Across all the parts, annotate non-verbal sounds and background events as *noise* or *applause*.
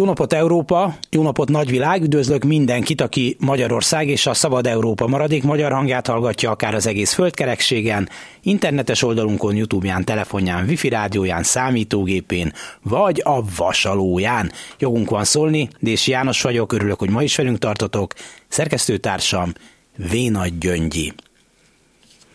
Jó napot Európa, jó napot nagyvilág, üdvözlök mindenkit, aki Magyarország és a Szabad Európa maradék magyar hangját hallgatja akár az egész földkerekségen, internetes oldalunkon, Youtube-ján, telefonján, wifi rádióján, számítógépén, vagy a vasalóján. Jogunk van szólni, Dési János vagyok, örülök, hogy ma is velünk tartotok, szerkesztőtársam Vénagy Gyöngyi.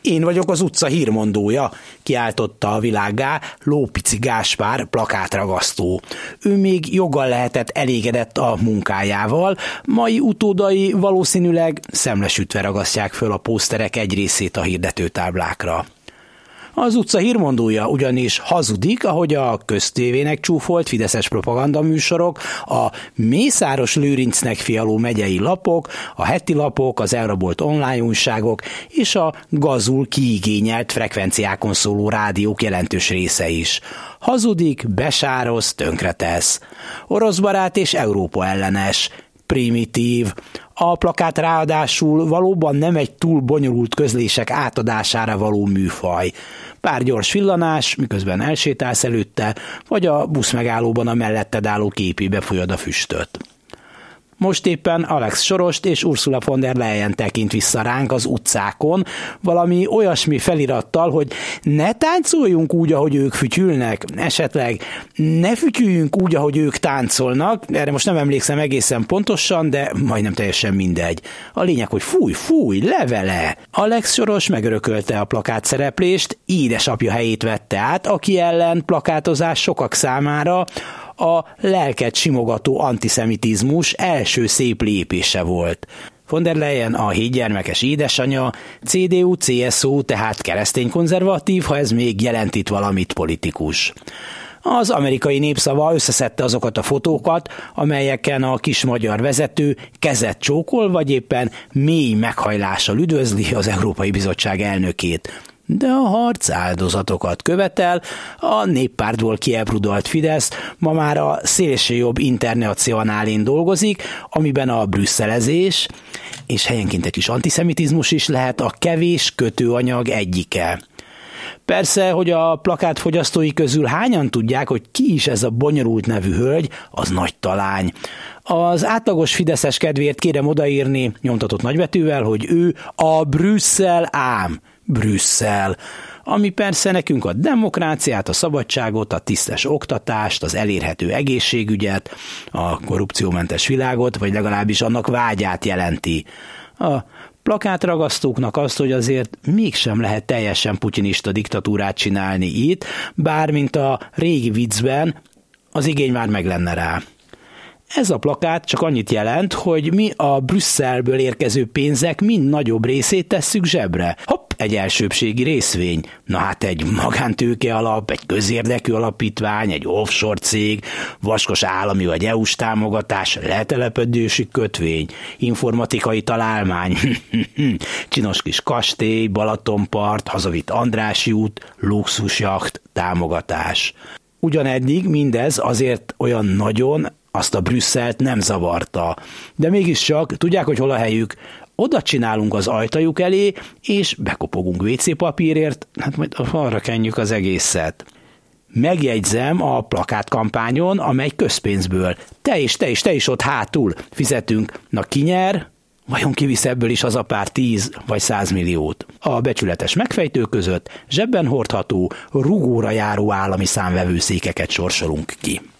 Én vagyok az utca hírmondója, kiáltotta a világá Lópici Gáspár plakátragasztó. Ő még joggal lehetett elégedett a munkájával, mai utódai valószínűleg szemlesütve ragasztják föl a pószterek egy részét a hirdetőtáblákra. Az utca hírmondója ugyanis hazudik, ahogy a köztévének csúfolt fideszes propagandaműsorok, a Mészáros Lőrincnek fialó megyei lapok, a heti lapok, az elrabolt online újságok és a gazul kiigényelt frekvenciákon szóló rádiók jelentős része is. Hazudik, besároz, tönkretesz. Orosz barát és Európa ellenes, primitív. A plakát ráadásul valóban nem egy túl bonyolult közlések átadására való műfaj. Pár gyors villanás, miközben elsétálsz előtte, vagy a busz megállóban a melletted álló képébe folyad a füstöt. Most éppen Alex Sorost és Ursula von der Leyen tekint vissza ránk az utcákon, valami olyasmi felirattal, hogy ne táncoljunk úgy, ahogy ők fütyülnek, esetleg ne fütyüljünk úgy, ahogy ők táncolnak, erre most nem emlékszem egészen pontosan, de majdnem teljesen mindegy. A lényeg, hogy fúj, fúj, levele! Alex Soros megörökölte a plakát szereplést, édesapja helyét vette át, aki ellen plakátozás sokak számára a lelket simogató antiszemitizmus első szép lépése volt. Von der Leyen a hét gyermekes édesanyja, CDU-CSU, tehát keresztény konzervatív, ha ez még jelent itt valamit politikus. Az amerikai népszava összeszedte azokat a fotókat, amelyeken a kis magyar vezető kezet csókol, vagy éppen mély meghajlással üdvözli az Európai Bizottság elnökét de a harc áldozatokat követel, a néppártból kiebrudolt Fidesz ma már a szélsőjobb internacionálén dolgozik, amiben a brüsszelezés és helyenként egy kis antiszemitizmus is lehet a kevés kötőanyag egyike. Persze, hogy a plakát fogyasztói közül hányan tudják, hogy ki is ez a bonyolult nevű hölgy, az nagy talány. Az átlagos fideszes kedvéért kérem odaírni nyomtatott nagybetűvel, hogy ő a Brüsszel ám. Brüsszel, ami persze nekünk a demokráciát, a szabadságot, a tisztes oktatást, az elérhető egészségügyet, a korrupciómentes világot, vagy legalábbis annak vágyát jelenti. A plakátragasztóknak azt, hogy azért mégsem lehet teljesen putinista diktatúrát csinálni itt, bár mint a régi viccben, az igény már meg lenne rá. Ez a plakát csak annyit jelent, hogy mi a Brüsszelből érkező pénzek mind nagyobb részét tesszük zsebre. Hopp, egy elsőbségi részvény. Na hát egy magántőke alap, egy közérdekű alapítvány, egy offshore cég, vaskos állami vagy EU-s támogatás, letelepedősi kötvény, informatikai találmány, *laughs* csinos kis kastély, Balatonpart, hazavitt Andrási út, luxusjacht, támogatás. Ugyaneddig mindez azért olyan nagyon azt a Brüsszelt nem zavarta. De mégiscsak, tudják, hogy hol a helyük? Oda csinálunk az ajtajuk elé, és bekopogunk WC papírért, hát majd arra kenjük az egészet. Megjegyzem a plakátkampányon, amely közpénzből. Te is, te is, te is ott hátul fizetünk. Na ki nyer? Vajon kivisz ebből is az a pár tíz vagy százmilliót? A becsületes megfejtő között zsebben hordható, rugóra járó állami számvevőszékeket sorsolunk ki.